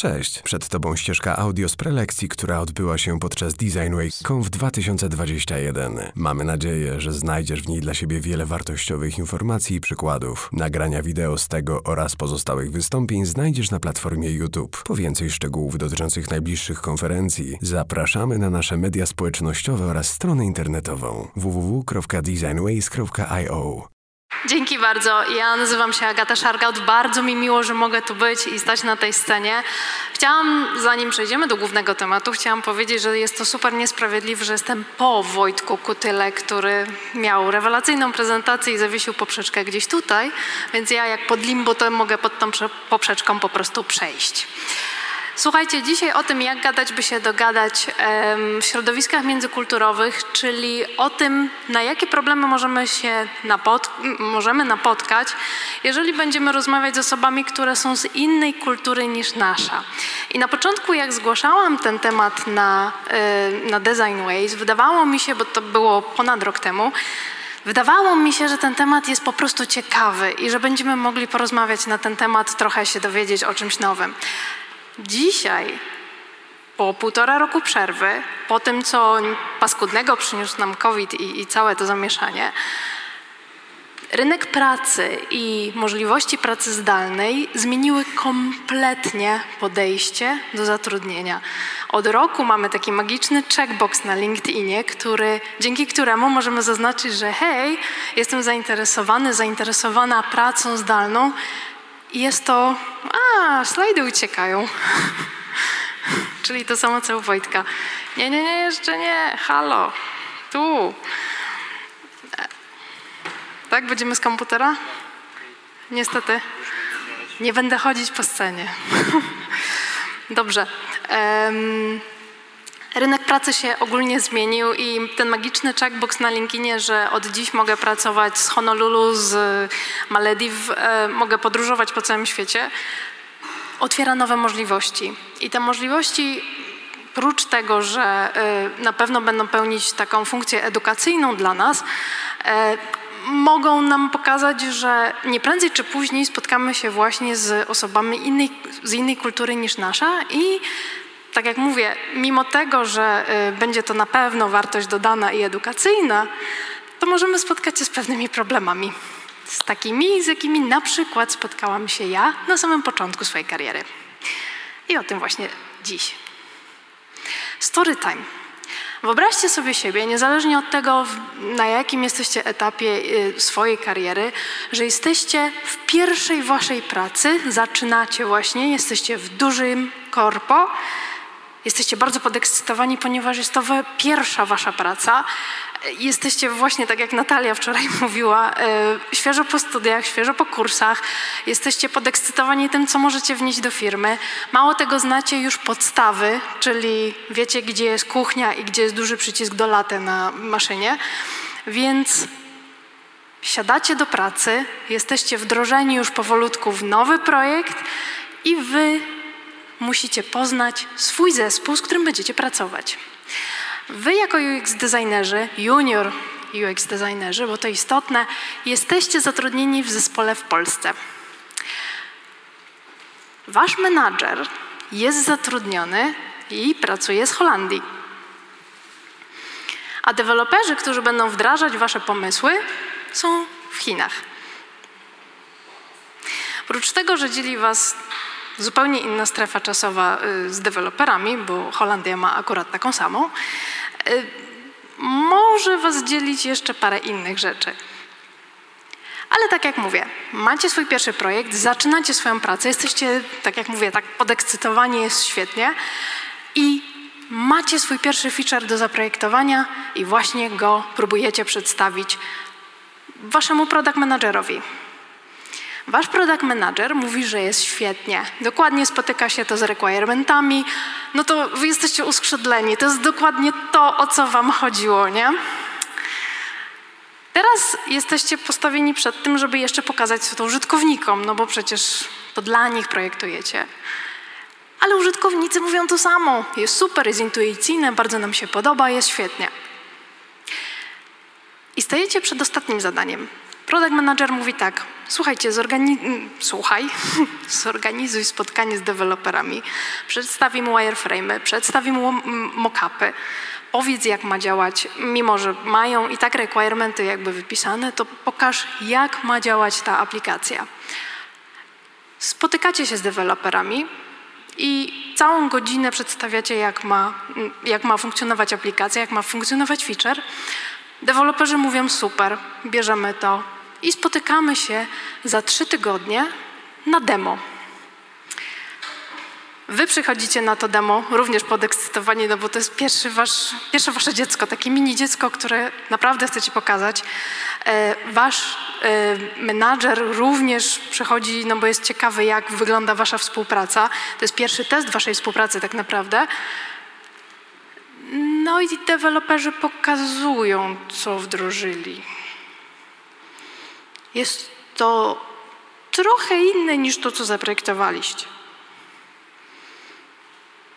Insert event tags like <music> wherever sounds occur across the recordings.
Cześć, przed Tobą ścieżka audio z prelekcji, która odbyła się podczas Design Week Conf 2021. Mamy nadzieję, że znajdziesz w niej dla siebie wiele wartościowych informacji i przykładów. Nagrania wideo z tego oraz pozostałych wystąpień znajdziesz na platformie YouTube. Po więcej szczegółów dotyczących najbliższych konferencji zapraszamy na nasze media społecznościowe oraz stronę internetową www.designways.io. Dzięki bardzo. Ja nazywam się Agata Szargaut. Bardzo mi miło, że mogę tu być i stać na tej scenie. Chciałam, zanim przejdziemy do głównego tematu, chciałam powiedzieć, że jest to super niesprawiedliwe, że jestem po Wojtku Kutyle, który miał rewelacyjną prezentację i zawiesił poprzeczkę gdzieś tutaj, więc ja jak pod limbo to mogę pod tą poprzeczką po prostu przejść. Słuchajcie, dzisiaj o tym, jak gadać, by się dogadać w środowiskach międzykulturowych, czyli o tym, na jakie problemy możemy się napot możemy napotkać, jeżeli będziemy rozmawiać z osobami, które są z innej kultury niż nasza. I na początku, jak zgłaszałam ten temat na, na Design Ways, wydawało mi się, bo to było ponad rok temu, Wydawało mi się, że ten temat jest po prostu ciekawy i że będziemy mogli porozmawiać na ten temat, trochę się dowiedzieć o czymś nowym. Dzisiaj, po półtora roku przerwy, po tym, co paskudnego przyniósł nam COVID i, i całe to zamieszanie, rynek pracy i możliwości pracy zdalnej zmieniły kompletnie podejście do zatrudnienia. Od roku mamy taki magiczny checkbox na LinkedInie, który, dzięki któremu możemy zaznaczyć, że hej, jestem zainteresowany, zainteresowana pracą zdalną jest to, a, slajdy uciekają. <laughs> Czyli to samo co u Wojtka. Nie, nie, nie, jeszcze nie, halo, tu. Tak, będziemy z komputera? Niestety. Nie będę chodzić po scenie. <laughs> Dobrze. Um, Rynek pracy się ogólnie zmienił i ten magiczny checkbox na LinkedInie, że od dziś mogę pracować z Honolulu, z Malediw, e, mogę podróżować po całym świecie, otwiera nowe możliwości. I te możliwości prócz tego, że e, na pewno będą pełnić taką funkcję edukacyjną dla nas, e, mogą nam pokazać, że nie prędzej czy później spotkamy się właśnie z osobami innej, z innej kultury niż nasza i tak jak mówię, mimo tego, że y, będzie to na pewno wartość dodana i edukacyjna, to możemy spotkać się z pewnymi problemami. Z takimi, z jakimi na przykład spotkałam się ja na samym początku swojej kariery. I o tym właśnie dziś. Story time. Wyobraźcie sobie siebie, niezależnie od tego, na jakim jesteście etapie y, swojej kariery, że jesteście w pierwszej waszej pracy, zaczynacie właśnie, jesteście w dużym korpo, Jesteście bardzo podekscytowani, ponieważ jest to pierwsza wasza praca. Jesteście właśnie, tak jak Natalia wczoraj <laughs> mówiła, e, świeżo po studiach, świeżo po kursach. Jesteście podekscytowani tym, co możecie wnieść do firmy. Mało tego, znacie już podstawy, czyli wiecie, gdzie jest kuchnia i gdzie jest duży przycisk do latte na maszynie. Więc siadacie do pracy, jesteście wdrożeni już powolutku w nowy projekt i wy musicie poznać swój zespół, z którym będziecie pracować. Wy jako UX designerzy, junior UX designerzy, bo to istotne, jesteście zatrudnieni w zespole w Polsce. Wasz menadżer jest zatrudniony i pracuje z Holandii. A deweloperzy, którzy będą wdrażać wasze pomysły, są w Chinach. Oprócz tego, że dzieli was zupełnie inna strefa czasowa y, z deweloperami, bo Holandia ma akurat taką samą, y, może Was dzielić jeszcze parę innych rzeczy. Ale tak jak mówię, macie swój pierwszy projekt, zaczynacie swoją pracę, jesteście, tak jak mówię, tak podekscytowani, jest świetnie i macie swój pierwszy feature do zaprojektowania i właśnie go próbujecie przedstawić waszemu product managerowi. Wasz product manager mówi, że jest świetnie. Dokładnie spotyka się to z requirementami. No to wy jesteście uskrzydleni. To jest dokładnie to, o co wam chodziło, nie? Teraz jesteście postawieni przed tym, żeby jeszcze pokazać to użytkownikom, no bo przecież to dla nich projektujecie. Ale użytkownicy mówią to samo. Jest super, jest intuicyjne, bardzo nam się podoba, jest świetnie. I stajecie przed ostatnim zadaniem. Product manager mówi tak, słuchajcie, zorgani- słuchaj, <laughs> zorganizuj spotkanie z deweloperami, przedstawi mu wireframe'y, przedstawi mu mockupy, powiedz jak ma działać, mimo że mają i tak requirementy jakby wypisane, to pokaż jak ma działać ta aplikacja. Spotykacie się z deweloperami i całą godzinę przedstawiacie jak ma, jak ma funkcjonować aplikacja, jak ma funkcjonować feature. Deweloperzy mówią super, bierzemy to, i spotykamy się za trzy tygodnie na demo. Wy przychodzicie na to demo również podekscytowani, no bo to jest pierwszy wasz, pierwsze wasze dziecko, takie mini dziecko, które naprawdę chcecie pokazać. E, wasz e, menadżer również przychodzi, no bo jest ciekawy, jak wygląda wasza współpraca. To jest pierwszy test waszej współpracy tak naprawdę. No i deweloperzy pokazują, co wdrożyli. Jest to trochę inne niż to, co zaprojektowaliście.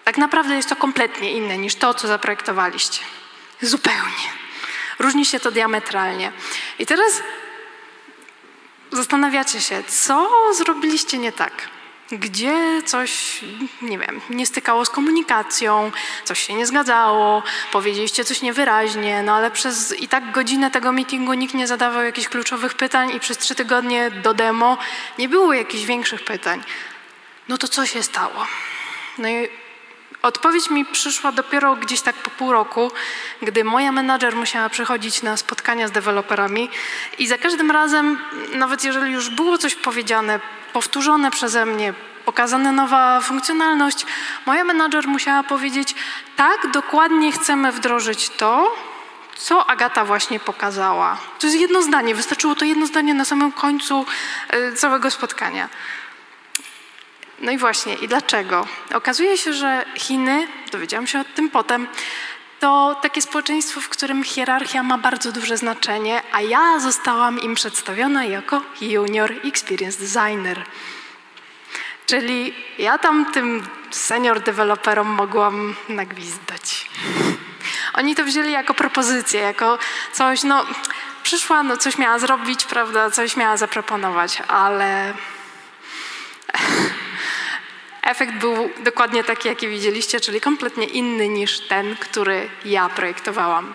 Tak naprawdę jest to kompletnie inne niż to, co zaprojektowaliście. Zupełnie. Różni się to diametralnie. I teraz zastanawiacie się, co zrobiliście nie tak gdzie coś, nie wiem, nie stykało z komunikacją, coś się nie zgadzało, powiedzieliście coś niewyraźnie, no ale przez i tak godzinę tego meetingu nikt nie zadawał jakichś kluczowych pytań i przez trzy tygodnie do demo nie było jakichś większych pytań. No to co się stało? No i Odpowiedź mi przyszła dopiero gdzieś tak po pół roku, gdy moja menadżer musiała przychodzić na spotkania z deweloperami i za każdym razem, nawet jeżeli już było coś powiedziane, powtórzone przeze mnie, pokazana nowa funkcjonalność, moja menadżer musiała powiedzieć, tak, dokładnie chcemy wdrożyć to, co Agata właśnie pokazała. To jest jedno zdanie, wystarczyło to jedno zdanie na samym końcu e, całego spotkania. No i właśnie, i dlaczego? Okazuje się, że Chiny, dowiedziałam się o tym potem, to takie społeczeństwo, w którym hierarchia ma bardzo duże znaczenie, a ja zostałam im przedstawiona jako junior experience designer. Czyli ja tam tym senior deweloperom mogłam nagwizdać. Oni to wzięli jako propozycję, jako coś, no przyszła, no coś miała zrobić, prawda, coś miała zaproponować, ale efekt był dokładnie taki, jaki widzieliście, czyli kompletnie inny niż ten, który ja projektowałam.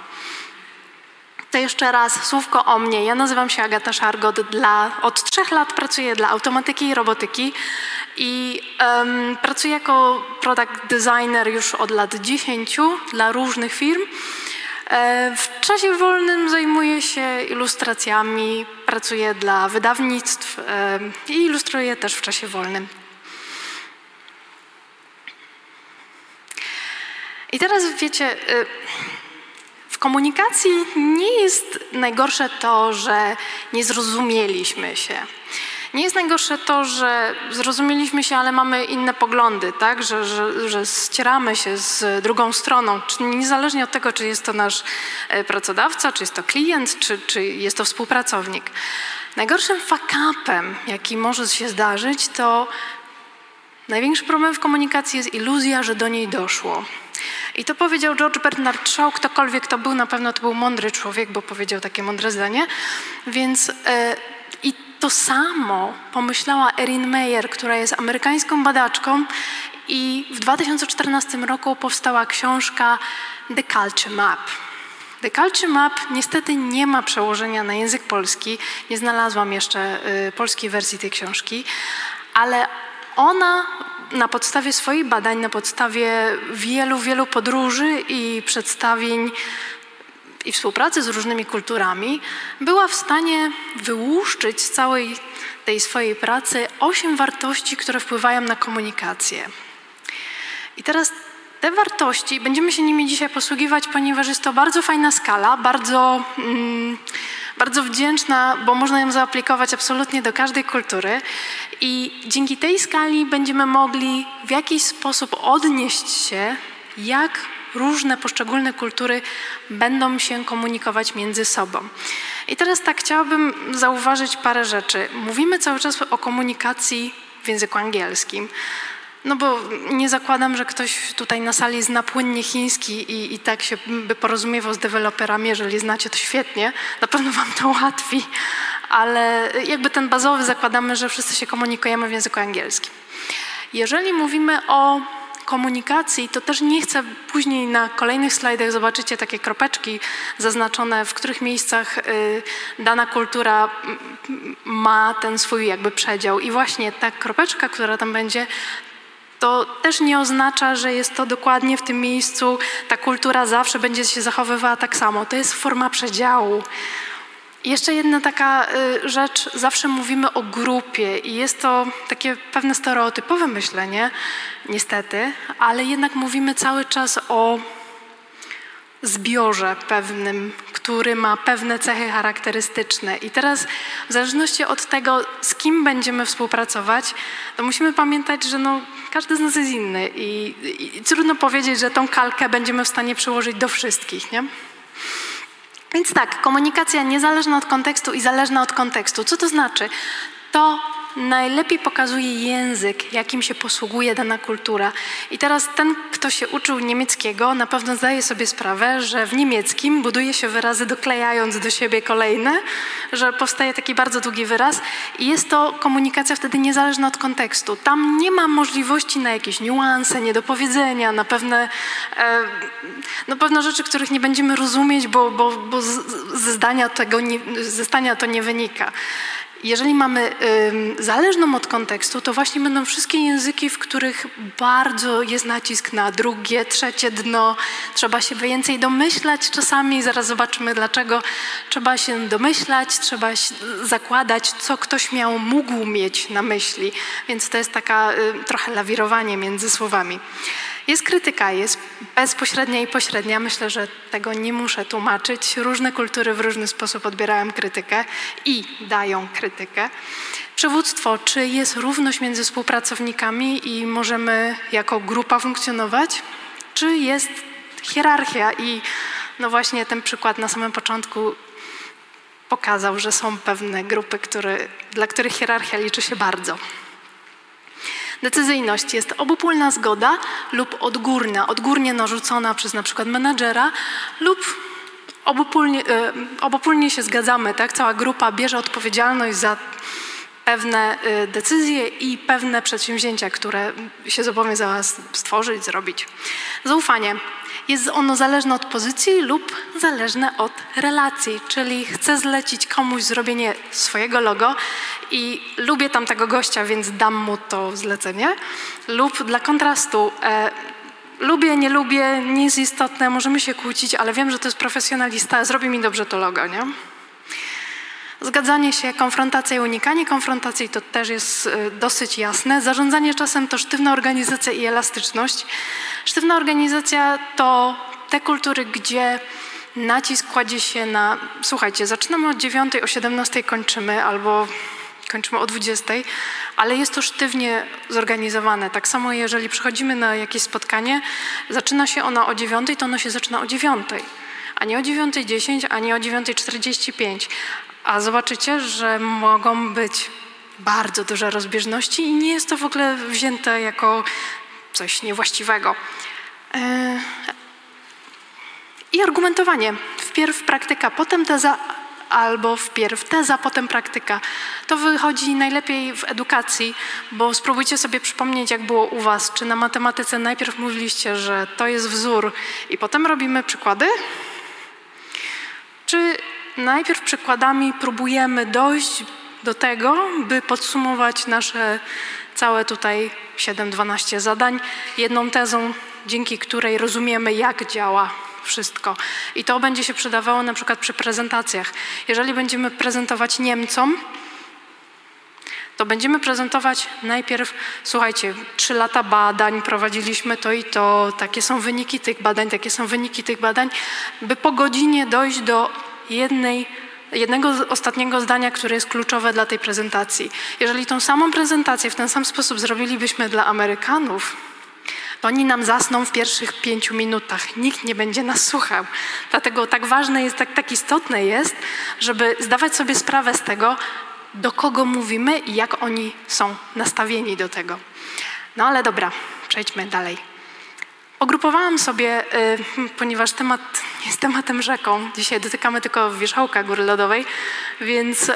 To jeszcze raz słówko o mnie. Ja nazywam się Agata Szargot. Dla, od trzech lat pracuję dla automatyki i robotyki i um, pracuję jako product designer już od lat 10 dla różnych firm. E, w czasie wolnym zajmuję się ilustracjami, pracuję dla wydawnictw i ilustruję też w czasie wolnym. I teraz wiecie, y, w komunikacji nie jest najgorsze to, że nie zrozumieliśmy się. Nie jest najgorsze to, że zrozumieliśmy się, ale mamy inne poglądy, tak? że, że, że ścieramy się z drugą stroną, niezależnie od tego, czy jest to nasz e, pracodawca, czy jest to klient, czy, czy jest to współpracownik. Najgorszym fakapem, jaki może się zdarzyć, to największy problem w komunikacji jest iluzja, że do niej doszło. I to powiedział George Bernard Shaw, ktokolwiek to był, na pewno to był mądry człowiek, bo powiedział takie mądre zdanie. Więc e, i to samo pomyślała Erin Meyer, która jest amerykańską badaczką i w 2014 roku powstała książka The Culture Map. The Culture Map niestety nie ma przełożenia na język polski. Nie znalazłam jeszcze y, polskiej wersji tej książki, ale ona na podstawie swoich badań, na podstawie wielu, wielu podróży i przedstawień i współpracy z różnymi kulturami, była w stanie wyłuszczyć z całej tej swojej pracy osiem wartości, które wpływają na komunikację. I teraz te wartości, będziemy się nimi dzisiaj posługiwać, ponieważ jest to bardzo fajna skala, bardzo. Mm, bardzo wdzięczna, bo można ją zaaplikować absolutnie do każdej kultury i dzięki tej skali będziemy mogli w jakiś sposób odnieść się, jak różne poszczególne kultury będą się komunikować między sobą. I teraz tak chciałabym zauważyć parę rzeczy. Mówimy cały czas o komunikacji w języku angielskim. No bo nie zakładam, że ktoś tutaj na sali zna płynnie chiński i, i tak się by porozumiewał z deweloperami. Jeżeli znacie, to świetnie. Na pewno wam to ułatwi. ale jakby ten bazowy zakładamy, że wszyscy się komunikujemy w języku angielskim. Jeżeli mówimy o komunikacji, to też nie chcę później na kolejnych slajdach zobaczycie takie kropeczki zaznaczone, w których miejscach y, dana kultura ma ten swój jakby przedział. I właśnie ta kropeczka, która tam będzie, to też nie oznacza, że jest to dokładnie w tym miejscu, ta kultura zawsze będzie się zachowywała tak samo. To jest forma przedziału. Jeszcze jedna taka y, rzecz, zawsze mówimy o grupie i jest to takie pewne stereotypowe myślenie, niestety, ale jednak mówimy cały czas o zbiorze pewnym, który ma pewne cechy charakterystyczne. I teraz w zależności od tego, z kim będziemy współpracować, to musimy pamiętać, że no, każdy z nas jest inny i, i trudno powiedzieć, że tą kalkę będziemy w stanie przyłożyć do wszystkich, nie? Więc tak, komunikacja niezależna od kontekstu i zależna od kontekstu. Co to znaczy? To najlepiej pokazuje język, jakim się posługuje dana kultura. I teraz ten, kto się uczył niemieckiego, na pewno zdaje sobie sprawę, że w niemieckim buduje się wyrazy doklejając do siebie kolejne, że powstaje taki bardzo długi wyraz i jest to komunikacja wtedy niezależna od kontekstu. Tam nie ma możliwości na jakieś niuanse, niedopowiedzenia, na pewne, no pewne rzeczy, których nie będziemy rozumieć, bo, bo, bo ze, zdania tego nie, ze zdania to nie wynika jeżeli mamy zależną od kontekstu, to właśnie będą wszystkie języki, w których bardzo jest nacisk na drugie, trzecie dno. Trzeba się więcej domyślać czasami, zaraz zobaczymy dlaczego. Trzeba się domyślać, trzeba zakładać, co ktoś miał, mógł mieć na myśli. Więc to jest taka y, trochę lawirowanie między słowami. Jest krytyka, jest bezpośrednia i pośrednia. Myślę, że tego nie muszę tłumaczyć. Różne kultury w różny sposób odbierają krytykę i dają krytykę. Przywództwo, czy jest równość między współpracownikami i możemy jako grupa funkcjonować, czy jest hierarchia i no właśnie ten przykład na samym początku pokazał, że są pewne grupy, które, dla których hierarchia liczy się bardzo. Decyzyjność jest obopólna zgoda lub odgórna, odgórnie narzucona przez na przykład menadżera lub obopólnie, e, obopólnie się zgadzamy, tak? Cała grupa bierze odpowiedzialność za pewne e, decyzje i pewne przedsięwzięcia, które się zobowiązała stworzyć, zrobić. Zaufanie. Jest ono zależne od pozycji lub zależne od relacji, czyli chcę zlecić komuś zrobienie swojego logo i lubię tamtego gościa, więc dam mu to zlecenie. Lub dla kontrastu, e, lubię, nie lubię, nie jest istotne, możemy się kłócić, ale wiem, że to jest profesjonalista, zrobi mi dobrze to logo, nie? Zgadzanie się, konfrontacja i unikanie konfrontacji to też jest e, dosyć jasne. Zarządzanie czasem to sztywna organizacja i elastyczność. Sztywna organizacja to te kultury, gdzie nacisk kładzie się na, słuchajcie, zaczynamy od 9, o 17 kończymy, albo kończymy o 20, ale jest to sztywnie zorganizowane. Tak samo jeżeli przychodzimy na jakieś spotkanie, zaczyna się ono o 9, to ono się zaczyna o 9, a nie o 9.10, a nie o 9.45. A zobaczycie, że mogą być bardzo duże rozbieżności i nie jest to w ogóle wzięte jako coś niewłaściwego. E, I argumentowanie. Wpierw praktyka, potem teza, albo wpierw teza, potem praktyka. To wychodzi najlepiej w edukacji, bo spróbujcie sobie przypomnieć, jak było u Was. Czy na matematyce najpierw mówiliście, że to jest wzór i potem robimy przykłady? Czy najpierw przykładami próbujemy dojść do tego, by podsumować nasze całe tutaj 7-12 zadań jedną tezą, dzięki której rozumiemy, jak działa wszystko. I to będzie się przydawało na przykład przy prezentacjach. Jeżeli będziemy prezentować Niemcom, to będziemy prezentować najpierw, słuchajcie, trzy lata badań, prowadziliśmy to i to, takie są wyniki tych badań, takie są wyniki tych badań, by po godzinie dojść do jednej jednego ostatniego zdania, które jest kluczowe dla tej prezentacji. Jeżeli tą samą prezentację w ten sam sposób zrobilibyśmy dla Amerykanów, to oni nam zasną w pierwszych pięciu minutach. Nikt nie będzie nas słuchał. Dlatego tak ważne jest, tak, tak istotne jest, żeby zdawać sobie sprawę z tego, do kogo mówimy i jak oni są nastawieni do tego. No ale dobra, przejdźmy dalej. Pogrupowałam sobie, y, ponieważ temat jest tematem rzeką, dzisiaj dotykamy tylko wierzchołka góry lodowej, więc y,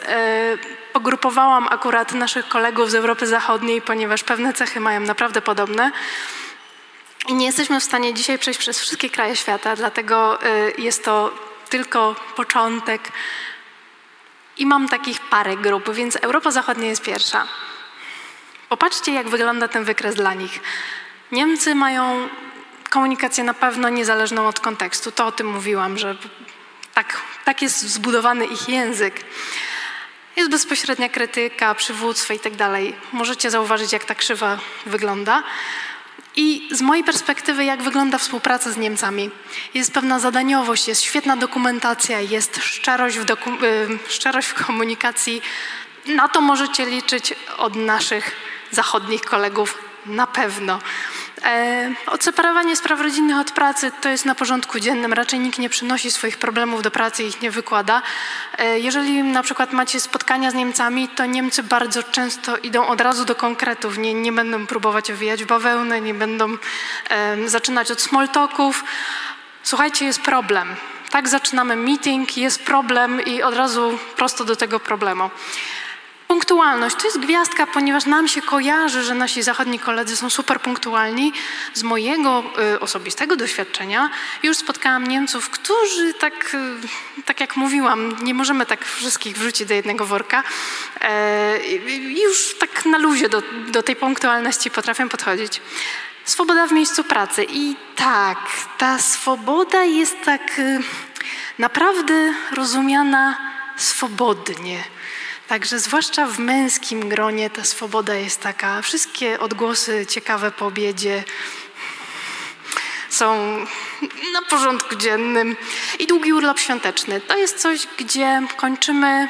pogrupowałam akurat naszych kolegów z Europy Zachodniej, ponieważ pewne cechy mają naprawdę podobne. I nie jesteśmy w stanie dzisiaj przejść przez wszystkie kraje świata, dlatego y, jest to tylko początek. I mam takich parę grup, więc Europa Zachodnia jest pierwsza. Popatrzcie, jak wygląda ten wykres dla nich. Niemcy mają komunikację na pewno niezależną od kontekstu. To o tym mówiłam, że tak, tak jest zbudowany ich język. Jest bezpośrednia krytyka, przywództwo i tak dalej. Możecie zauważyć, jak ta krzywa wygląda. I z mojej perspektywy, jak wygląda współpraca z Niemcami? Jest pewna zadaniowość, jest świetna dokumentacja, jest szczerość w, doku- y, szczerość w komunikacji. Na to możecie liczyć od naszych zachodnich kolegów na pewno. E, odseparowanie spraw rodzinnych od pracy to jest na porządku dziennym. Raczej nikt nie przynosi swoich problemów do pracy i ich nie wykłada. E, jeżeli na przykład macie spotkania z Niemcami, to Niemcy bardzo często idą od razu do konkretów. Nie, nie będą próbować owijać bawełnę, nie będą zaczynać od small talków. Słuchajcie, jest problem. Tak zaczynamy meeting, jest problem i od razu prosto do tego problemu. Punktualność to jest gwiazdka, ponieważ nam się kojarzy, że nasi zachodni koledzy są super punktualni. Z mojego y, osobistego doświadczenia już spotkałam Niemców, którzy tak, y, tak jak mówiłam, nie możemy tak wszystkich wrzucić do jednego worka. E, już tak na luzie do, do tej punktualności potrafią podchodzić. Swoboda w miejscu pracy. I tak, ta swoboda jest tak y, naprawdę rozumiana swobodnie. Także zwłaszcza w męskim gronie ta swoboda jest taka. Wszystkie odgłosy ciekawe po obiedzie są na porządku dziennym. I długi urlop świąteczny. To jest coś, gdzie kończymy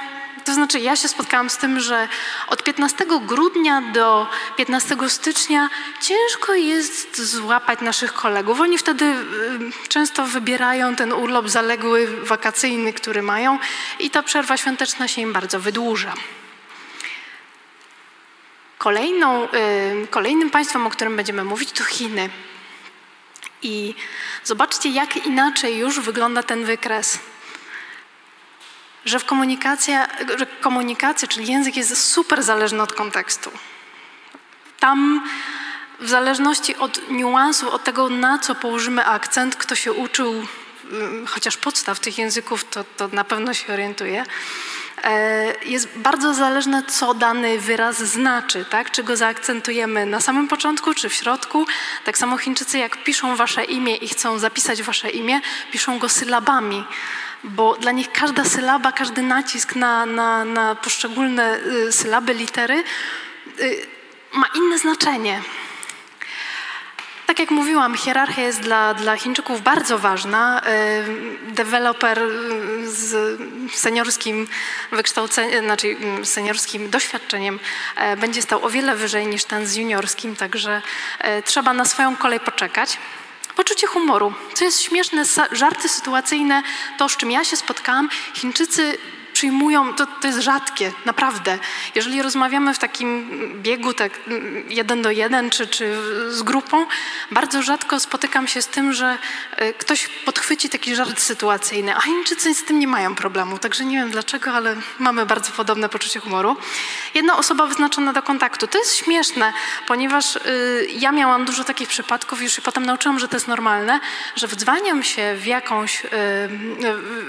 to znaczy, ja się spotkałam z tym, że od 15 grudnia do 15 stycznia ciężko jest złapać naszych kolegów. Oni wtedy y, często wybierają ten urlop zaległy, wakacyjny, który mają, i ta przerwa świąteczna się im bardzo wydłuża. Kolejną, y, kolejnym państwem, o którym będziemy mówić, to Chiny. I zobaczcie, jak inaczej już wygląda ten wykres że w komunikacja, że komunikacja, czyli język jest super zależny od kontekstu. Tam w zależności od niuansu, od tego, na co położymy akcent, kto się uczył mm, chociaż podstaw tych języków, to, to na pewno się orientuje, e, jest bardzo zależne, co dany wyraz znaczy, tak? czy go zaakcentujemy na samym początku, czy w środku. Tak samo Chińczycy, jak piszą wasze imię i chcą zapisać wasze imię, piszą go sylabami bo dla nich każda sylaba, każdy nacisk na, na, na poszczególne y, sylaby, litery y, ma inne znaczenie. Tak jak mówiłam, hierarchia jest dla, dla Chińczyków bardzo ważna. Y, deweloper z seniorskim wykształceniem, znaczy seniorskim doświadczeniem będzie stał o wiele wyżej niż ten z juniorskim, także trzeba na swoją kolej poczekać. Poczucie humoru. Co jest śmieszne, żarty sytuacyjne, to z czym ja się spotkałam, Chińczycy przyjmują, to, to jest rzadkie, naprawdę. Jeżeli rozmawiamy w takim biegu, tak jeden do jeden, czy, czy z grupą, bardzo rzadko spotykam się z tym, że e, ktoś podchwyci taki żart sytuacyjny, a Chińczycy z tym nie mają problemu, także nie wiem dlaczego, ale mamy bardzo podobne poczucie humoru. Jedna osoba wyznaczona do kontaktu. To jest śmieszne, ponieważ y, ja miałam dużo takich przypadków już i potem nauczyłam, że to jest normalne, że wdzwaniam się w jakąś, y,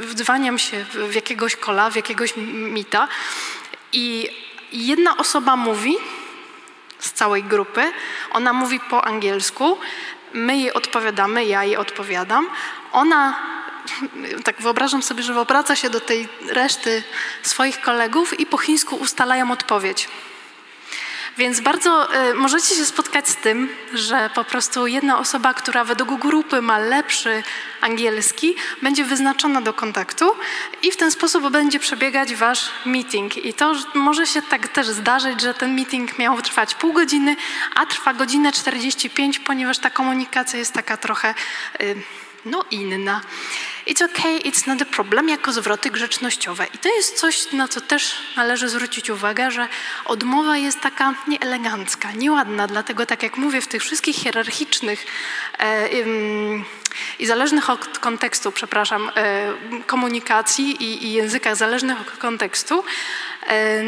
wdzwaniam się w jakiegoś kola, jakiegoś mita i jedna osoba mówi z całej grupy, ona mówi po angielsku, my jej odpowiadamy, ja jej odpowiadam, ona <laughs> tak wyobrażam sobie, że obraca się do tej reszty swoich kolegów i po chińsku ustalają odpowiedź. Więc bardzo y, możecie się spotkać z tym, że po prostu jedna osoba, która według grupy ma lepszy angielski, będzie wyznaczona do kontaktu i w ten sposób będzie przebiegać wasz meeting. I to może się tak też zdarzyć, że ten meeting miał trwać pół godziny, a trwa godzinę 45, ponieważ ta komunikacja jest taka trochę y, no, inna. It's okay, it's not a problem jako zwroty grzecznościowe. I to jest coś, na co też należy zwrócić uwagę, że odmowa jest taka nieelegancka, nieładna, dlatego tak jak mówię, w tych wszystkich hierarchicznych e, i zależnych od kontekstu, przepraszam, e, komunikacji i, i językach zależnych od kontekstu, e,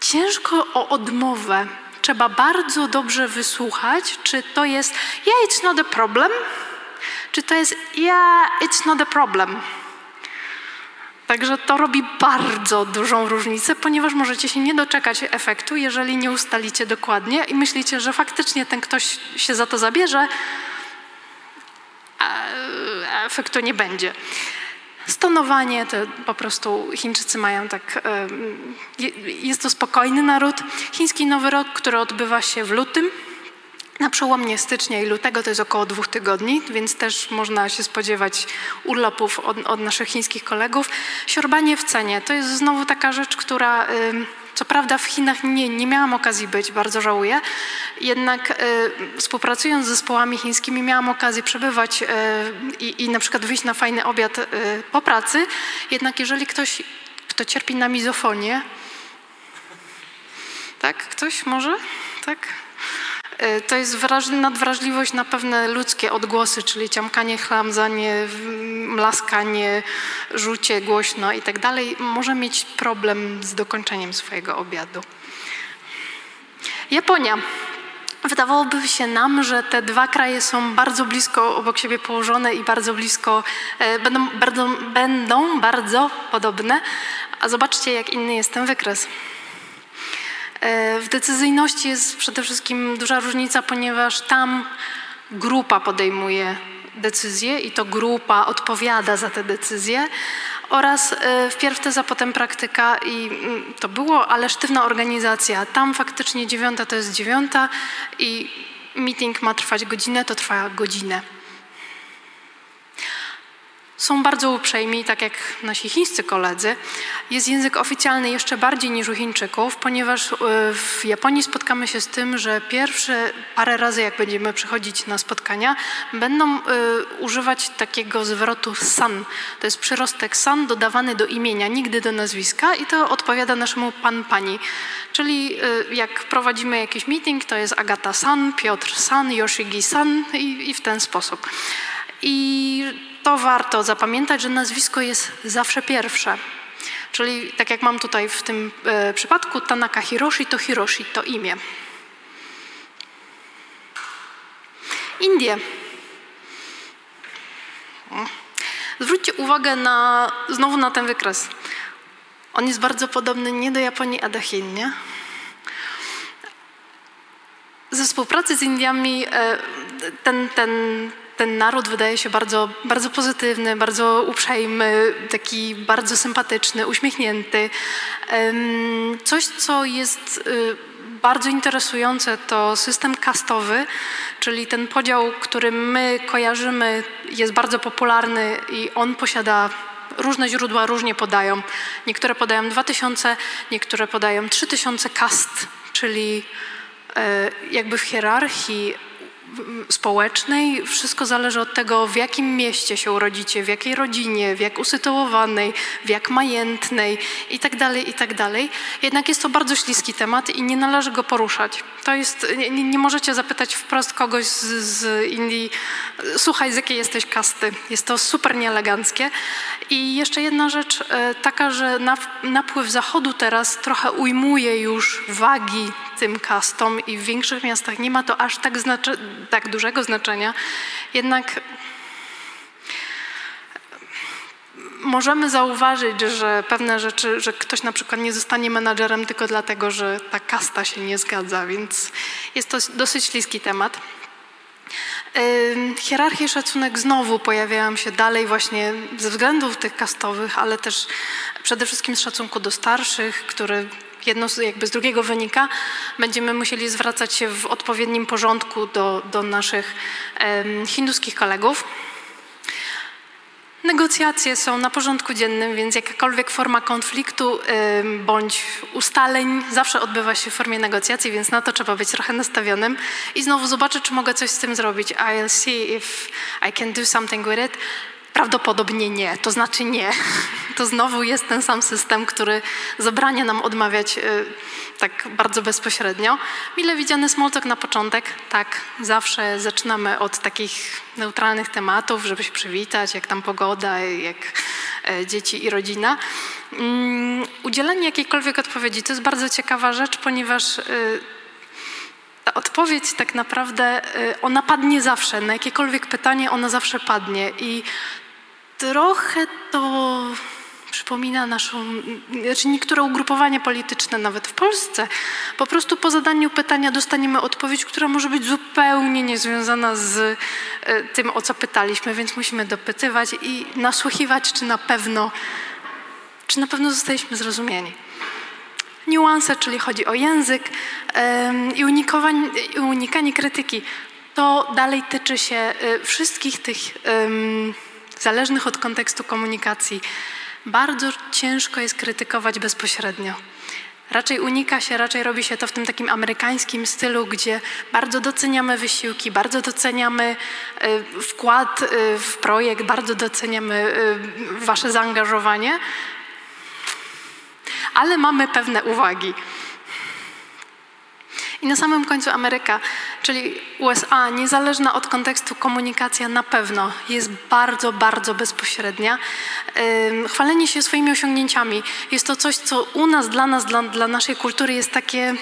ciężko o odmowę. Trzeba bardzo dobrze wysłuchać, czy to jest yeah, it's not a problem, czy to jest yeah, it's not a problem. Także to robi bardzo dużą różnicę, ponieważ możecie się nie doczekać efektu, jeżeli nie ustalicie dokładnie i myślicie, że faktycznie ten ktoś się za to zabierze, a efektu nie będzie. Stonowanie to po prostu Chińczycy mają tak. Jest to spokojny naród. Chiński Nowy Rok, który odbywa się w lutym, na przełomie stycznia i lutego to jest około dwóch tygodni, więc też można się spodziewać urlopów od, od naszych chińskich kolegów. Siorbanie w cenie to jest znowu taka rzecz, która co prawda w Chinach nie, nie miałam okazji być, bardzo żałuję, jednak y, współpracując z zespołami chińskimi miałam okazję przebywać y, i na przykład wyjść na fajny obiad y, po pracy, jednak jeżeli ktoś, kto cierpi na mizofonię, tak, ktoś może, tak, to jest nadwrażliwość na pewne ludzkie odgłosy, czyli ciamkanie, chlamzanie, mlaskanie, rzucie głośno i tak dalej. Może mieć problem z dokończeniem swojego obiadu. Japonia. Wydawałoby się nam, że te dwa kraje są bardzo blisko obok siebie położone i bardzo blisko, e, będą, będą, będą bardzo podobne, a zobaczcie, jak inny jest ten wykres. E, w decyzyjności jest przede wszystkim duża różnica, ponieważ tam grupa podejmuje decyzje i to grupa odpowiada za te decyzje oraz e, wpierw teza, potem praktyka i mm, to było, ale sztywna organizacja. Tam faktycznie dziewiąta to jest dziewiąta i meeting ma trwać godzinę, to trwa godzinę. Są bardzo uprzejmi, tak jak nasi chińscy koledzy. Jest język oficjalny jeszcze bardziej niż u Chińczyków, ponieważ e, w Japonii spotkamy się z tym, że pierwsze parę razy, jak będziemy przychodzić na spotkania, będą y, używać takiego zwrotu san. To jest przyrostek san dodawany do imienia, nigdy do nazwiska i to odpowiada naszemu pan, pani. Czyli y, jak prowadzimy jakiś meeting, to jest Agata san, Piotr san, Yoshigi san i, i w ten sposób. I to warto zapamiętać, że nazwisko jest zawsze pierwsze. Czyli tak jak mam tutaj w tym e, przypadku, Tanaka Hiroshi to Hiroshi to imię. Indie. Zwróćcie uwagę na, znowu na ten wykres. On jest bardzo podobny nie do Japonii, a do Chin, nie? Ze współpracy z Indiami e, ten, ten ten naród wydaje się bardzo, bardzo pozytywny, bardzo uprzejmy, taki bardzo sympatyczny, uśmiechnięty. Coś, co jest y, bardzo interesujące, to system kastowy, czyli ten podział, który my kojarzymy, jest bardzo popularny i on posiada różne źródła różnie podają. Niektóre podają 2000, niektóre podają 3000 kast, czyli e, jakby w hierarchii społecznej. Wszystko zależy od tego, w jakim mieście się urodzicie, w jakiej rodzinie, w jak usytuowanej, w jak majętnej itd., tak itd. Tak Jednak jest to bardzo śliski temat i nie należy go poruszać. To jest, nie, nie możecie zapytać wprost kogoś z, z Indii, słuchaj, z jakiej jesteś kasty. Jest to super nieeleganckie. I jeszcze jedna rzecz e, taka, że napływ zachodu teraz trochę ujmuje już wagi tym kastom i w większych miastach nie ma to aż tak, znaczy, tak dużego znaczenia. Jednak możemy zauważyć, że pewne rzeczy, że ktoś na przykład nie zostanie menadżerem tylko dlatego, że ta kasta się nie zgadza, więc jest to dosyć śliski temat. Hierarchia i szacunek znowu pojawiają się dalej właśnie ze względów tych kastowych, ale też przede wszystkim z szacunku do starszych, który jedno jakby z drugiego wynika, będziemy musieli zwracać się w odpowiednim porządku do, do naszych hinduskich kolegów. Negocjacje są na porządku dziennym, więc jakakolwiek forma konfliktu bądź ustaleń zawsze odbywa się w formie negocjacji, więc na to trzeba być trochę nastawionym. I znowu zobaczę, czy mogę coś z tym zrobić. I'll see if I can do something with it Prawdopodobnie nie, to znaczy nie. To znowu jest ten sam system, który zabrania nam odmawiać y, tak bardzo bezpośrednio. Mile widziany smoltok na początek, tak, zawsze zaczynamy od takich neutralnych tematów, żeby się przywitać, jak tam pogoda, jak e, dzieci i rodzina. Mm, udzielenie jakiejkolwiek odpowiedzi to jest bardzo ciekawa rzecz, ponieważ y, ta odpowiedź tak naprawdę, y, ona padnie zawsze. Na jakiekolwiek pytanie ona zawsze padnie. I trochę to przypomina naszą, znaczy niektóre ugrupowania polityczne nawet w Polsce. Po prostu po zadaniu pytania dostaniemy odpowiedź, która może być zupełnie niezwiązana z y, tym, o co pytaliśmy, więc musimy dopytywać i nasłuchiwać, czy na pewno, czy na pewno zostaliśmy zrozumieni niuanse, czyli chodzi o język i unikanie krytyki. To dalej tyczy się y, wszystkich tych zależnych od kontekstu komunikacji. Bardzo ciężko jest krytykować bezpośrednio. Raczej unika się, raczej robi się to w tym takim amerykańskim stylu, gdzie bardzo doceniamy wysiłki, bardzo doceniamy y, wkład y, w projekt, bardzo doceniamy Wasze zaangażowanie, ale mamy pewne uwagi. I na samym końcu Ameryka, czyli USA, niezależna od kontekstu komunikacja na pewno jest bardzo, bardzo bezpośrednia. Chwalenie się swoimi osiągnięciami jest to coś, co u nas, dla nas, dla, dla naszej kultury jest takie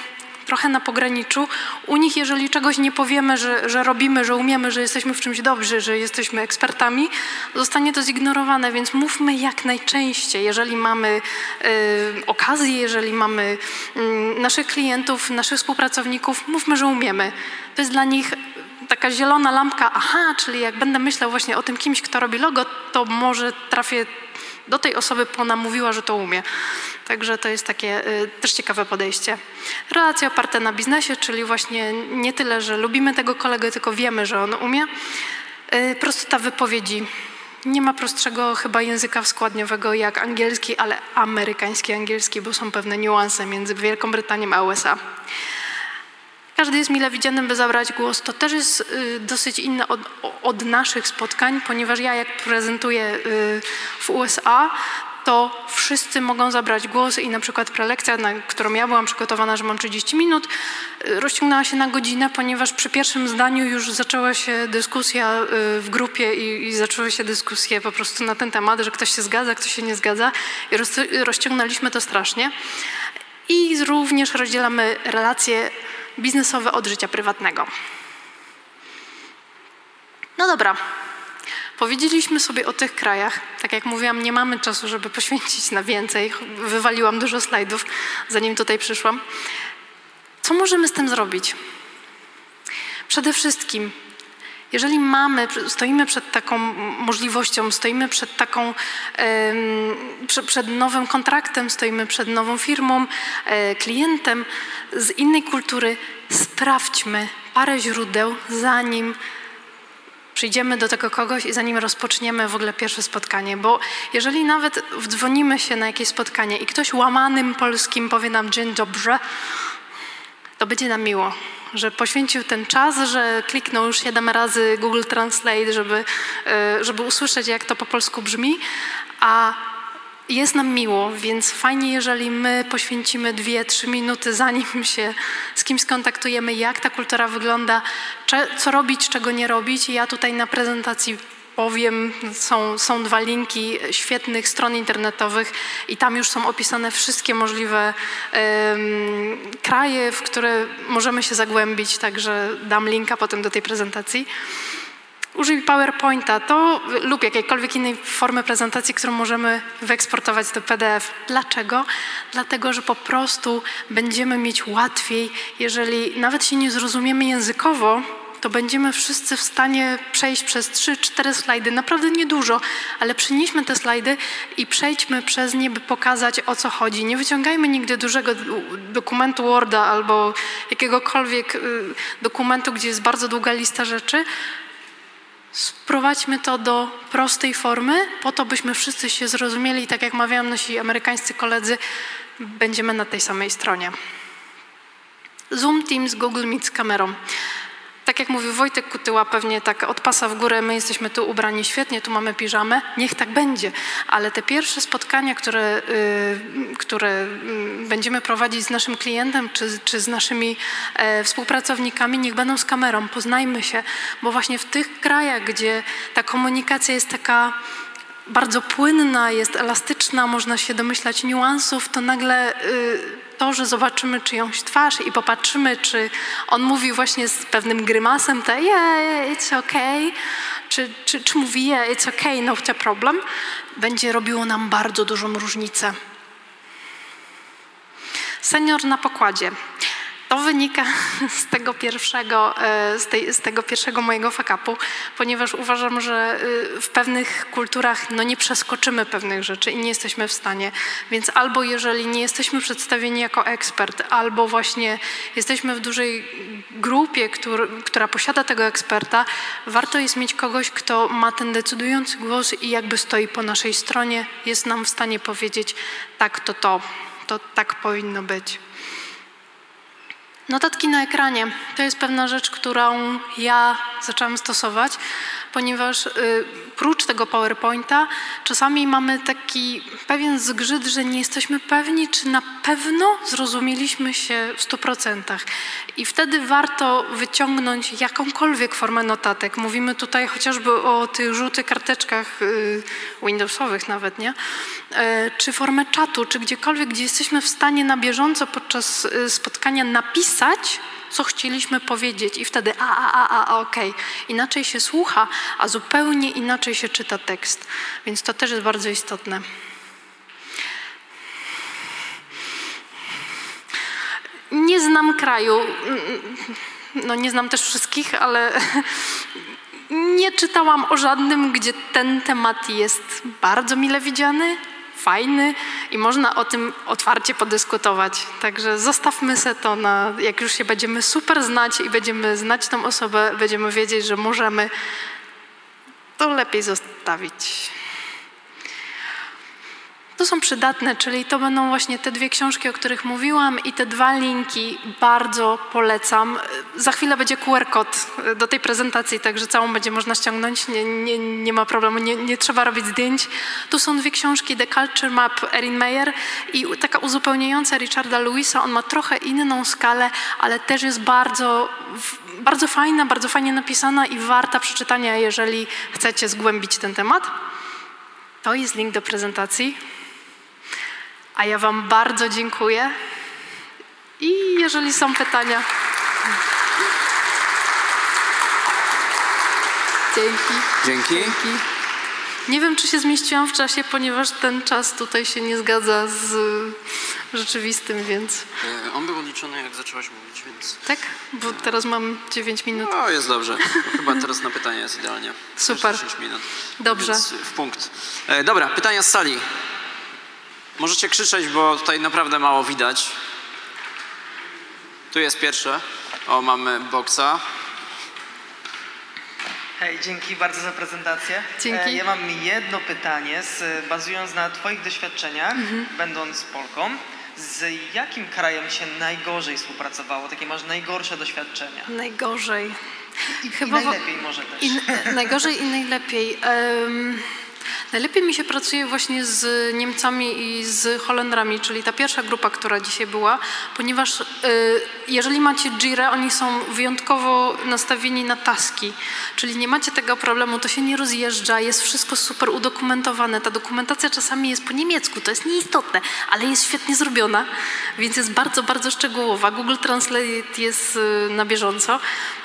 trochę na pograniczu. U nich, jeżeli czegoś nie powiemy, że, że robimy, że umiemy, że jesteśmy w czymś dobrzy, że jesteśmy ekspertami, zostanie to zignorowane, więc mówmy jak najczęściej. Jeżeli mamy y, okazję, jeżeli mamy y, naszych klientów, naszych współpracowników, mówmy, że umiemy. To jest dla nich taka zielona lampka, aha, czyli jak będę myślał właśnie o tym kimś, kto robi logo, to może trafię do tej osoby, bo ona mówiła, że to umie. Także to jest takie y, też ciekawe podejście. Relacje oparte na biznesie, czyli właśnie nie tyle, że lubimy tego kolegę, tylko wiemy, że on umie. Y, prostota wypowiedzi. Nie ma prostszego chyba języka składniowego jak angielski, ale amerykański angielski, bo są pewne niuanse między Wielką Brytanią a USA. Każdy jest mile widziany, by zabrać głos. To też jest y, dosyć inne od, od, naszych spotkań, ponieważ ja jak prezentuję y, w USA, to wszyscy mogą zabrać głos i na przykład prelekcja, na którą ja byłam przygotowana, że mam 30 minut, y, rozciągnęła się na godzinę, ponieważ przy pierwszym zdaniu już zaczęła się dyskusja w grupie i, i zaczęły się dyskusje po prostu na ten temat, że ktoś się zgadza, ktoś się nie zgadza i roz, rozciągnęliśmy to strasznie. I również rozdzielamy relacje biznesowe od życia prywatnego. No dobra. Powiedzieliśmy sobie o tych krajach. Tak jak mówiłam, nie mamy czasu, żeby poświęcić na więcej. Wywaliłam dużo slajdów, zanim tutaj przyszłam. Co możemy z tym zrobić? Przede wszystkim jeżeli mamy, stoimy przed taką możliwością, stoimy przed taką, przed nowym kontraktem, stoimy przed nową firmą, e, klientem z innej kultury, sprawdźmy parę źródeł, zanim przyjdziemy do tego kogoś i zanim rozpoczniemy w ogóle pierwsze spotkanie. Bo jeżeli nawet wdzwonimy się na jakieś spotkanie i ktoś łamanym polskim powie nam dzień dobry, to będzie nam miło że poświęcił ten czas, że kliknął już siedem razy Google Translate, żeby, e, żeby usłyszeć, jak to po polsku brzmi, a jest nam miło, więc fajnie, jeżeli my poświęcimy dwie, trzy minuty, <laughs> zanim się z kimś skontaktujemy, jak ta kultura wygląda, co robić, czego nie robić. Ja tutaj na prezentacji powiem, są, są dwa linki świetnych stron internetowych i tam już są opisane wszystkie możliwe um, kraje, w które możemy się zagłębić, także dam linka potem do tej prezentacji. Użyj PowerPointa to lub jakiejkolwiek innej formy prezentacji, którą możemy wyeksportować do PDF. Dlaczego? Dlatego, że po prostu będziemy mieć łatwiej, jeżeli nawet się nie zrozumiemy językowo, to będziemy wszyscy w stanie przejść przez 3-4 slajdy, naprawdę niedużo, ale przynieśmy te slajdy i przejdźmy przez nie, by pokazać o co chodzi. Nie wyciągajmy nigdy dużego dokumentu Worda albo jakiegokolwiek y, dokumentu, gdzie jest bardzo długa lista rzeczy. Sprowadźmy to do prostej formy, po to byśmy wszyscy się zrozumieli tak jak mawiają nasi amerykańscy koledzy, będziemy na tej samej stronie. Zoom, Teams, Google Meet z kamerą. Tak jak mówił Wojtek Kutyła, pewnie tak od pasa w górę, my jesteśmy tu ubrani świetnie, tu mamy piżamę, niech tak będzie, ale te pierwsze spotkania, które, y, które y, będziemy prowadzić z naszym klientem czy, czy z naszymi e, współpracownikami, niech będą z kamerą, poznajmy się, bo właśnie w tych krajach, gdzie ta komunikacja jest taka bardzo płynna, jest elastyczna, można się domyślać niuansów, to nagle y, to, że zobaczymy czyjąś twarz i popatrzymy, czy on mówi właśnie z pewnym grymasem, to yeah, it's okay, czy, czy, czy mówi yeah, it's okay, no to problem, będzie robiło nam bardzo dużą różnicę. Senior na pokładzie. To wynika <laughs> z tego pierwszego, e, z, tej, z tego pierwszego mojego fakapu, ponieważ uważam, że y, w pewnych kulturach no nie przeskoczymy pewnych rzeczy i nie jesteśmy w stanie. Więc albo jeżeli nie jesteśmy przedstawieni jako ekspert, albo właśnie jesteśmy w dużej grupie, która posiada tego eksperta, warto jest mieć kogoś, kto ma ten decydujący głos i jakby stoi po naszej stronie, jest nam w stanie powiedzieć tak, to to, to tak powinno być. Notatki na ekranie to jest pewna rzecz, którą ja zaczęłam stosować, ponieważ y, prócz tego PowerPointa czasami mamy taki pewien zgrzyt, że nie jesteśmy pewni, czy na pewno zrozumieliśmy się w 100%. I wtedy warto wyciągnąć jakąkolwiek formę notatek. Mówimy tutaj chociażby o tych żółtych karteczkach y, Windowsowych nawet, nie? Y, czy formę czatu, czy gdziekolwiek, gdzie jesteśmy w stanie na bieżąco podczas y, spotkania napisać, co chcieliśmy powiedzieć i wtedy a, a, a, a, okej. Okay. Inaczej się słucha, a zupełnie inaczej się czyta tekst. Więc to też jest bardzo istotne. Nie znam kraju, no nie znam też wszystkich, ale <laughs> nie czytałam o żadnym, gdzie ten temat jest bardzo mile widziany, fajny i można o tym otwarcie podyskutować. Także zostawmy se to na, jak już się będziemy super znać i będziemy znać tą osobę, będziemy wiedzieć, że możemy, to lepiej zostawić. To są przydatne, czyli to będą właśnie te dwie książki, o których mówiłam i te dwa linki bardzo polecam. Za chwilę będzie QR kod do tej prezentacji, także całą będzie można ściągnąć, nie, nie, nie ma problemu, nie, nie, trzeba robić zdjęć. Tu są dwie książki, The Culture Map Erin Meyer i taka uzupełniająca Richarda Lewisa. On ma trochę inną skalę, ale też jest bardzo, bardzo fajna, bardzo fajnie napisana i warta przeczytania, jeżeli chcecie zgłębić ten temat. To jest link do prezentacji. A ja Wam bardzo dziękuję. I jeżeli są pytania. Dzięki. Dzięki. Dzięki. Nie wiem, czy się zmieściłam w czasie, ponieważ ten czas tutaj się nie zgadza z rzeczywistym, więc. E, on był odliczony, jak zaczęłaś mówić, więc. Tak? Bo teraz mam 9 minut. No, jest dobrze. Chyba teraz na pytanie jest idealnie. Super. 10 minut. Dobrze. Więc w punkt. E, dobra, pytania z sali. Możecie krzyczeć, bo tutaj naprawdę mało widać. Tu jest pierwsze. O, mamy boksa. Hej, dzięki bardzo za prezentację. Dzięki. E, ja mam jedno pytanie, z, bazując na Twoich doświadczeniach, Mhm. będąc Polką. Z jakim krajem się najgorzej współpracowało? Takie masz najgorsze doświadczenia? Najgorzej. I, Chyba i najlepiej może też. I, najgorzej i najlepiej. Em, najlepiej mi się pracuje właśnie z Niemcami i z Holendrami, czyli ta pierwsza grupa, która dzisiaj była, ponieważ y, jeżeli macie Jira, oni są wyjątkowo nastawieni na taski, czyli nie macie tego problemu, to się nie rozjeżdża, jest wszystko super udokumentowane. Ta dokumentacja czasami jest po niemiecku, to jest nieistotne, ale jest świetnie zrobiona, więc jest bardzo, bardzo szczegółowa. Google Translate jest y, na bieżąco,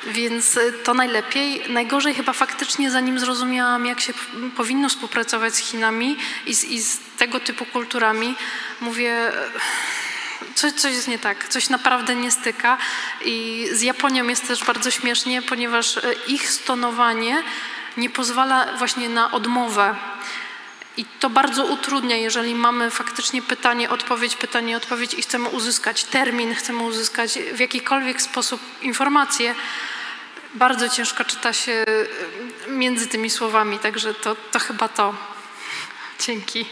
więc y, to najlepiej. Najgorzej chyba faktycznie, zanim zrozumiałam, jak się powinno współpracować z Chinami i z, i z tego typu kulturami, mówię, coś, coś jest nie tak, coś naprawdę nie styka. I z Japonią jest też bardzo śmiesznie, ponieważ e, ich stonowanie nie pozwala właśnie na odmowę. I to bardzo utrudnia, jeżeli mamy faktycznie pytanie, odpowiedź, pytanie, odpowiedź i chcemy uzyskać termin, chcemy uzyskać w jakikolwiek sposób informację. Bardzo ciężko czyta się e, między tymi słowami, także to, to chyba to. Dzięki.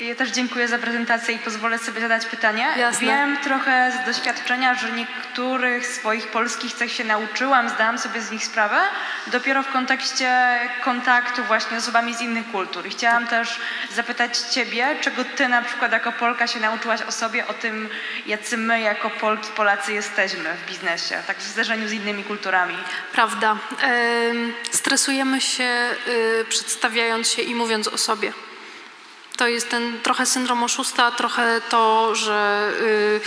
Ja też dziękuję za prezentację i pozwolę sobie zadać pytanie. Jasne. Wiem trochę z doświadczenia, że niektórych swoich polskich cech się nauczyłam, zdałam sobie z nich sprawę dopiero w kontekście kontaktu właśnie z osobami z innych kultur. I chciałam też zapytać Ciebie, czego Ty na przykład jako Polka się nauczyłaś o sobie, o tym, jacy my jako Polki, Polacy jesteśmy w biznesie, tak w zderzeniu z innymi kulturami. Prawda. Em, Stresujemy się y, przedstawiając się i mówiąc o sobie. To jest ten trochę syndrom oszusta, trochę to, że y,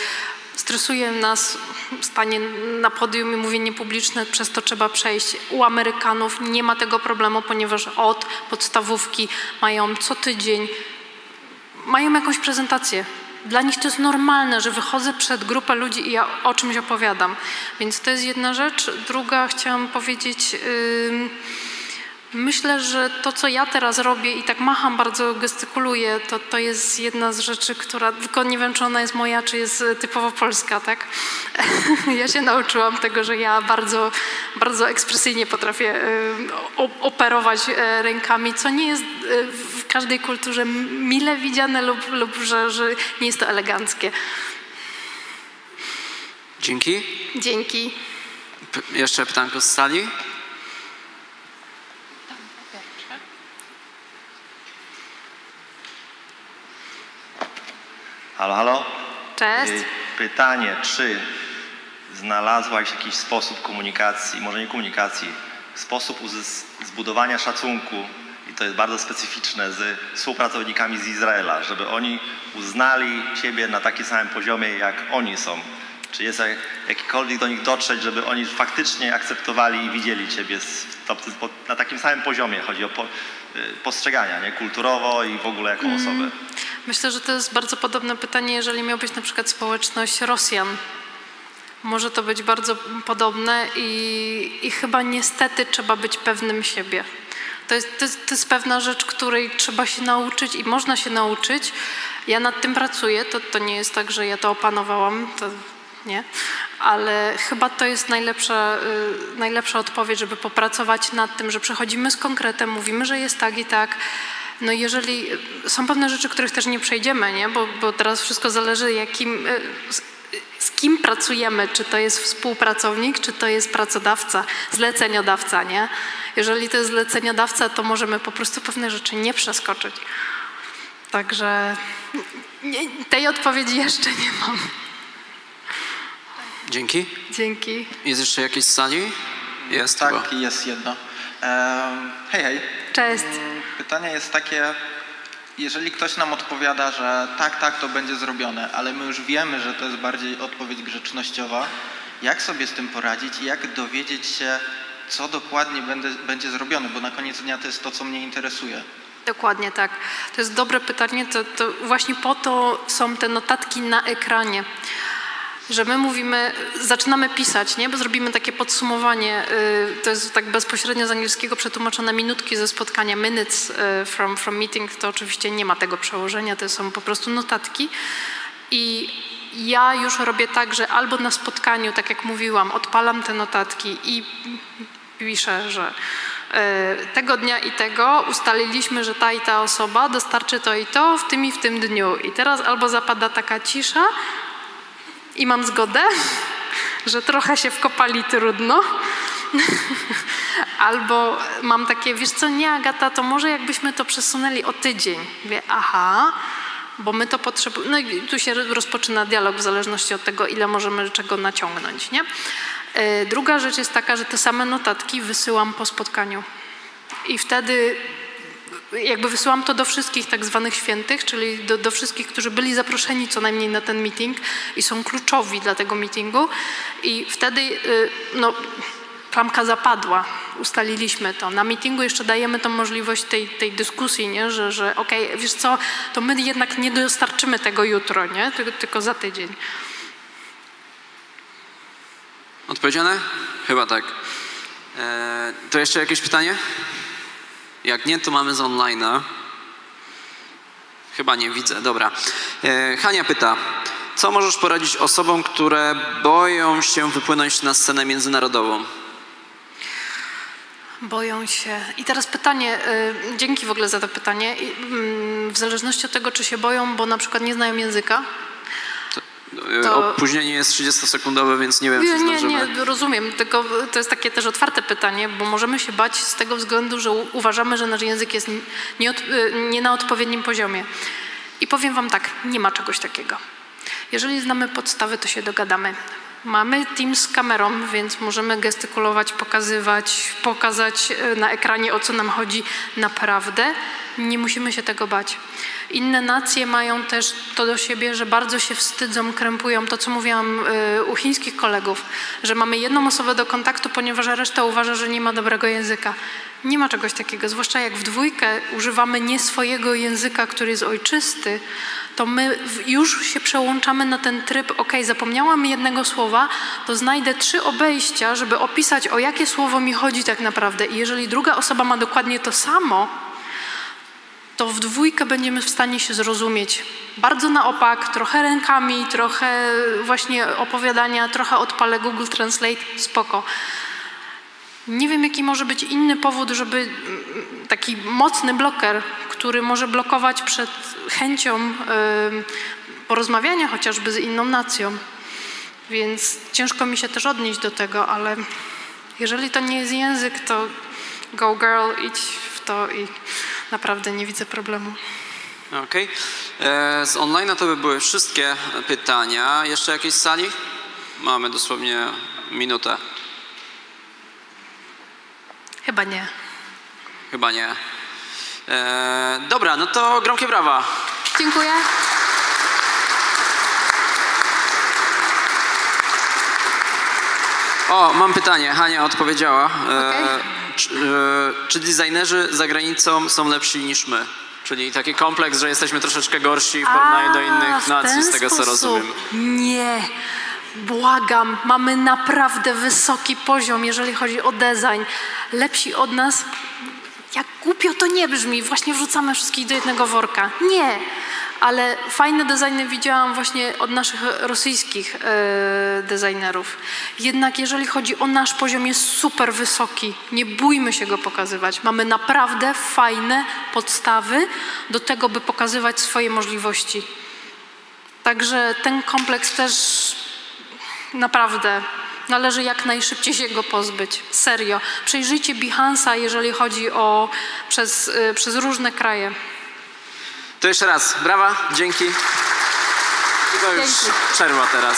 stresuje nas stanie na podium i mówienie publiczne, przez to trzeba przejść. U Amerykanów nie ma tego problemu, ponieważ od podstawówki mają co tydzień mają jakąś prezentację. Dla nich to jest normalne, że wychodzę przed grupę ludzi i ja o czymś opowiadam. Więc to jest jedna rzecz. Druga, chciałam powiedzieć, ym, myślę, że to, co ja teraz robię i tak macham, bardzo gestykuluję, to, to jest jedna z rzeczy, która, tylko nie wiem, czy ona jest moja, czy jest typowo polska, tak? <laughs> ja się nauczyłam tego, że ja bardzo, bardzo ekspresyjnie potrafię o- operować e, rękami, co nie jest e, w każdej kulturze mile widziane lub, lub że, że nie jest to eleganckie. Dzięki. Dzięki. P- jeszcze pytanko z sali. Halo, halo. Cześć. Y, Pytanie, czy znalazłaś jakiś sposób komunikacji, może nie komunikacji, sposób zbudowania szacunku, i to jest bardzo specyficzne, z współpracownikami z Izraela, żeby oni uznali Ciebie na takim samym poziomie, jak oni są? Czy jest jak- jakikolwiek do nich dotrzeć, żeby oni faktycznie akceptowali i widzieli Ciebie na takim samym poziomie, chodzi o po, postrzegania, nie? kulturowo i w ogóle jako osobę? Myślę, że to jest bardzo podobne pytanie, jeżeli miałbyś na przykład społeczność Rosjan. Może to być bardzo podobne i, i chyba niestety trzeba być pewnym siebie. To jest, to, jest, to jest pewna rzecz, której trzeba się nauczyć i można się nauczyć. Ja nad tym pracuję, to, to nie jest tak, że ja to opanowałam, to nie, ale chyba to jest najlepsza, y, najlepsza odpowiedź, żeby popracować nad tym, że przechodzimy z konkretem, mówimy, że jest tak i tak. No jeżeli są pewne rzeczy, których też nie przejdziemy, nie? Bo, bo teraz wszystko zależy, jakim, y, z, z kim pracujemy, czy to jest współpracownik, czy to jest pracodawca, zleceniodawca, nie? Jeżeli to jest zleceniodawca, to możemy po prostu pewne rzeczy nie przeskoczyć. Także nie, tej odpowiedzi jeszcze nie mam. Dzięki. Dzięki. Jest jeszcze jakieś z sali? Jest Tak, chyba. jest jedno. Hej, hej. Cześć. Pytanie jest takie, jeżeli ktoś nam odpowiada, że tak, tak, to będzie zrobione, ale my już wiemy, że to jest bardziej odpowiedź grzecznościowa, jak sobie z tym poradzić i jak dowiedzieć się, co dokładnie będę, będzie zrobione, bo na koniec dnia to jest to, co mnie interesuje. Dokładnie tak. To jest dobre pytanie. To, to właśnie po to są te notatki na ekranie. Że my mówimy, zaczynamy pisać, nie? bo zrobimy takie podsumowanie. y, To jest tak bezpośrednio z angielskiego przetłumaczone minutki ze spotkania, minutes y, from, from meeting. To oczywiście nie ma tego przełożenia, to są po prostu notatki. I ja już robię tak, że albo na spotkaniu, tak jak mówiłam, odpalam te notatki i piszę, że e, tego dnia i tego ustaliliśmy, że ta i ta osoba dostarczy to i to w tym i w tym dniu. I teraz albo zapada taka cisza i mam zgodę, że trochę się wkopali trudno. <laughs> Albo mam takie, wiesz co, nie Agata, to może jakbyśmy to przesunęli o tydzień. Mówię, aha, bo my to potrzebujemy. No i tu się rozpoczyna dialog w zależności od tego, ile możemy czego naciągnąć, nie? E, Druga rzecz jest taka, że te same notatki wysyłam po spotkaniu. I wtedy jakby wysyłam to do wszystkich tak zwanych świętych, czyli do, do wszystkich, którzy byli zaproszeni co najmniej na ten meeting i są kluczowi dla tego meetingu. I wtedy y, no, klamka zapadła, ustaliliśmy to. Na meetingu jeszcze dajemy tą możliwość tej, tej dyskusji, nie? że, że okej, wiesz co, to my jednak nie dostarczymy tego jutro, nie? Tylko, tylko za tydzień. Odpowiedziane? Chyba tak. E, to jeszcze jakieś pytanie? Jak nie, to mamy z online'a. Chyba nie widzę, dobra. E, Hania pyta, co możesz poradzić osobom, które boją się wypłynąć na scenę międzynarodową? Boją się. I teraz pytanie, y, dzięki w ogóle za to pytanie. Mm, W zależności od tego, czy się boją, bo na przykład nie znają języka. E, To- Opóźnienie jest 30-sekundowe, więc nie wiem, czy Nie, nie, zdążymy. nie, rozumiem, tylko to jest takie też otwarte pytanie, bo możemy się bać z tego względu, że uważamy, że nasz język jest nie, od, y, nie na odpowiednim poziomie. I powiem Wam tak, nie ma czegoś takiego. Jeżeli znamy podstawy, to się dogadamy. Mamy team z kamerą, więc możemy gestykulować, pokazywać, pokazać y, na ekranie o co nam chodzi naprawdę. Nie musimy się tego bać. Inne nacje mają też to do siebie, że bardzo się wstydzą, krępują. To, co mówiłam y, u chińskich kolegów, że mamy jedną osobę do kontaktu, ponieważ reszta uważa, że nie ma dobrego języka. Nie ma czegoś takiego, zwłaszcza jak w dwójkę używamy nie swojego języka, który jest ojczysty, to my już się przełączamy na ten tryb, ok, zapomniałam jednego słowa, to znajdę trzy obejścia, żeby opisać, o jakie słowo mi chodzi tak naprawdę. I jeżeli druga osoba ma dokładnie to samo, to w dwójkę będziemy w stanie się zrozumieć. Bardzo na opak, trochę rękami, trochę właśnie opowiadania, trochę odpalę Google Translate, spoko. Nie wiem, jaki może być inny powód, żeby mm, taki mocny bloker, który może blokować przed chęcią porozmawiania chociażby z inną nacją. Więc ciężko mi się też odnieść do tego, ale jeżeli to nie jest język, to go girl, idź w to i naprawdę nie widzę problemu. Okej. E, Z online to by były wszystkie pytania. Jeszcze jakieś z sali? Mamy dosłownie minutę. Chyba nie. Chyba nie. E, dobra, no to gromkie brawa. Dziękuję. O, mam pytanie. Hania odpowiedziała. E, Okej. Czy, e, czy designerzy za granicą są lepsi niż my? Czyli taki kompleks, że jesteśmy troszeczkę gorsi w porównaniu do innych nacji, z tego co rozumiem. Nie. Błagam, mamy naprawdę wysoki poziom, jeżeli chodzi o design. Lepsi od nas. Jak głupio to nie brzmi, właśnie wrzucamy wszystkich do jednego worka. Nie, ale fajne designy widziałam właśnie od naszych rosyjskich e, designerów. Jednak jeżeli chodzi o nasz poziom, jest super wysoki. Nie bójmy się go pokazywać. Mamy naprawdę fajne podstawy do tego, by pokazywać swoje możliwości. Także ten kompleks też naprawdę należy jak najszybciej się go pozbyć. Serio. Przejrzyjcie Behance'a, jeżeli chodzi o przez, y, przez różne kraje. To jeszcze raz, brawa, dzięki. I to już Dzięki. przerwa teraz.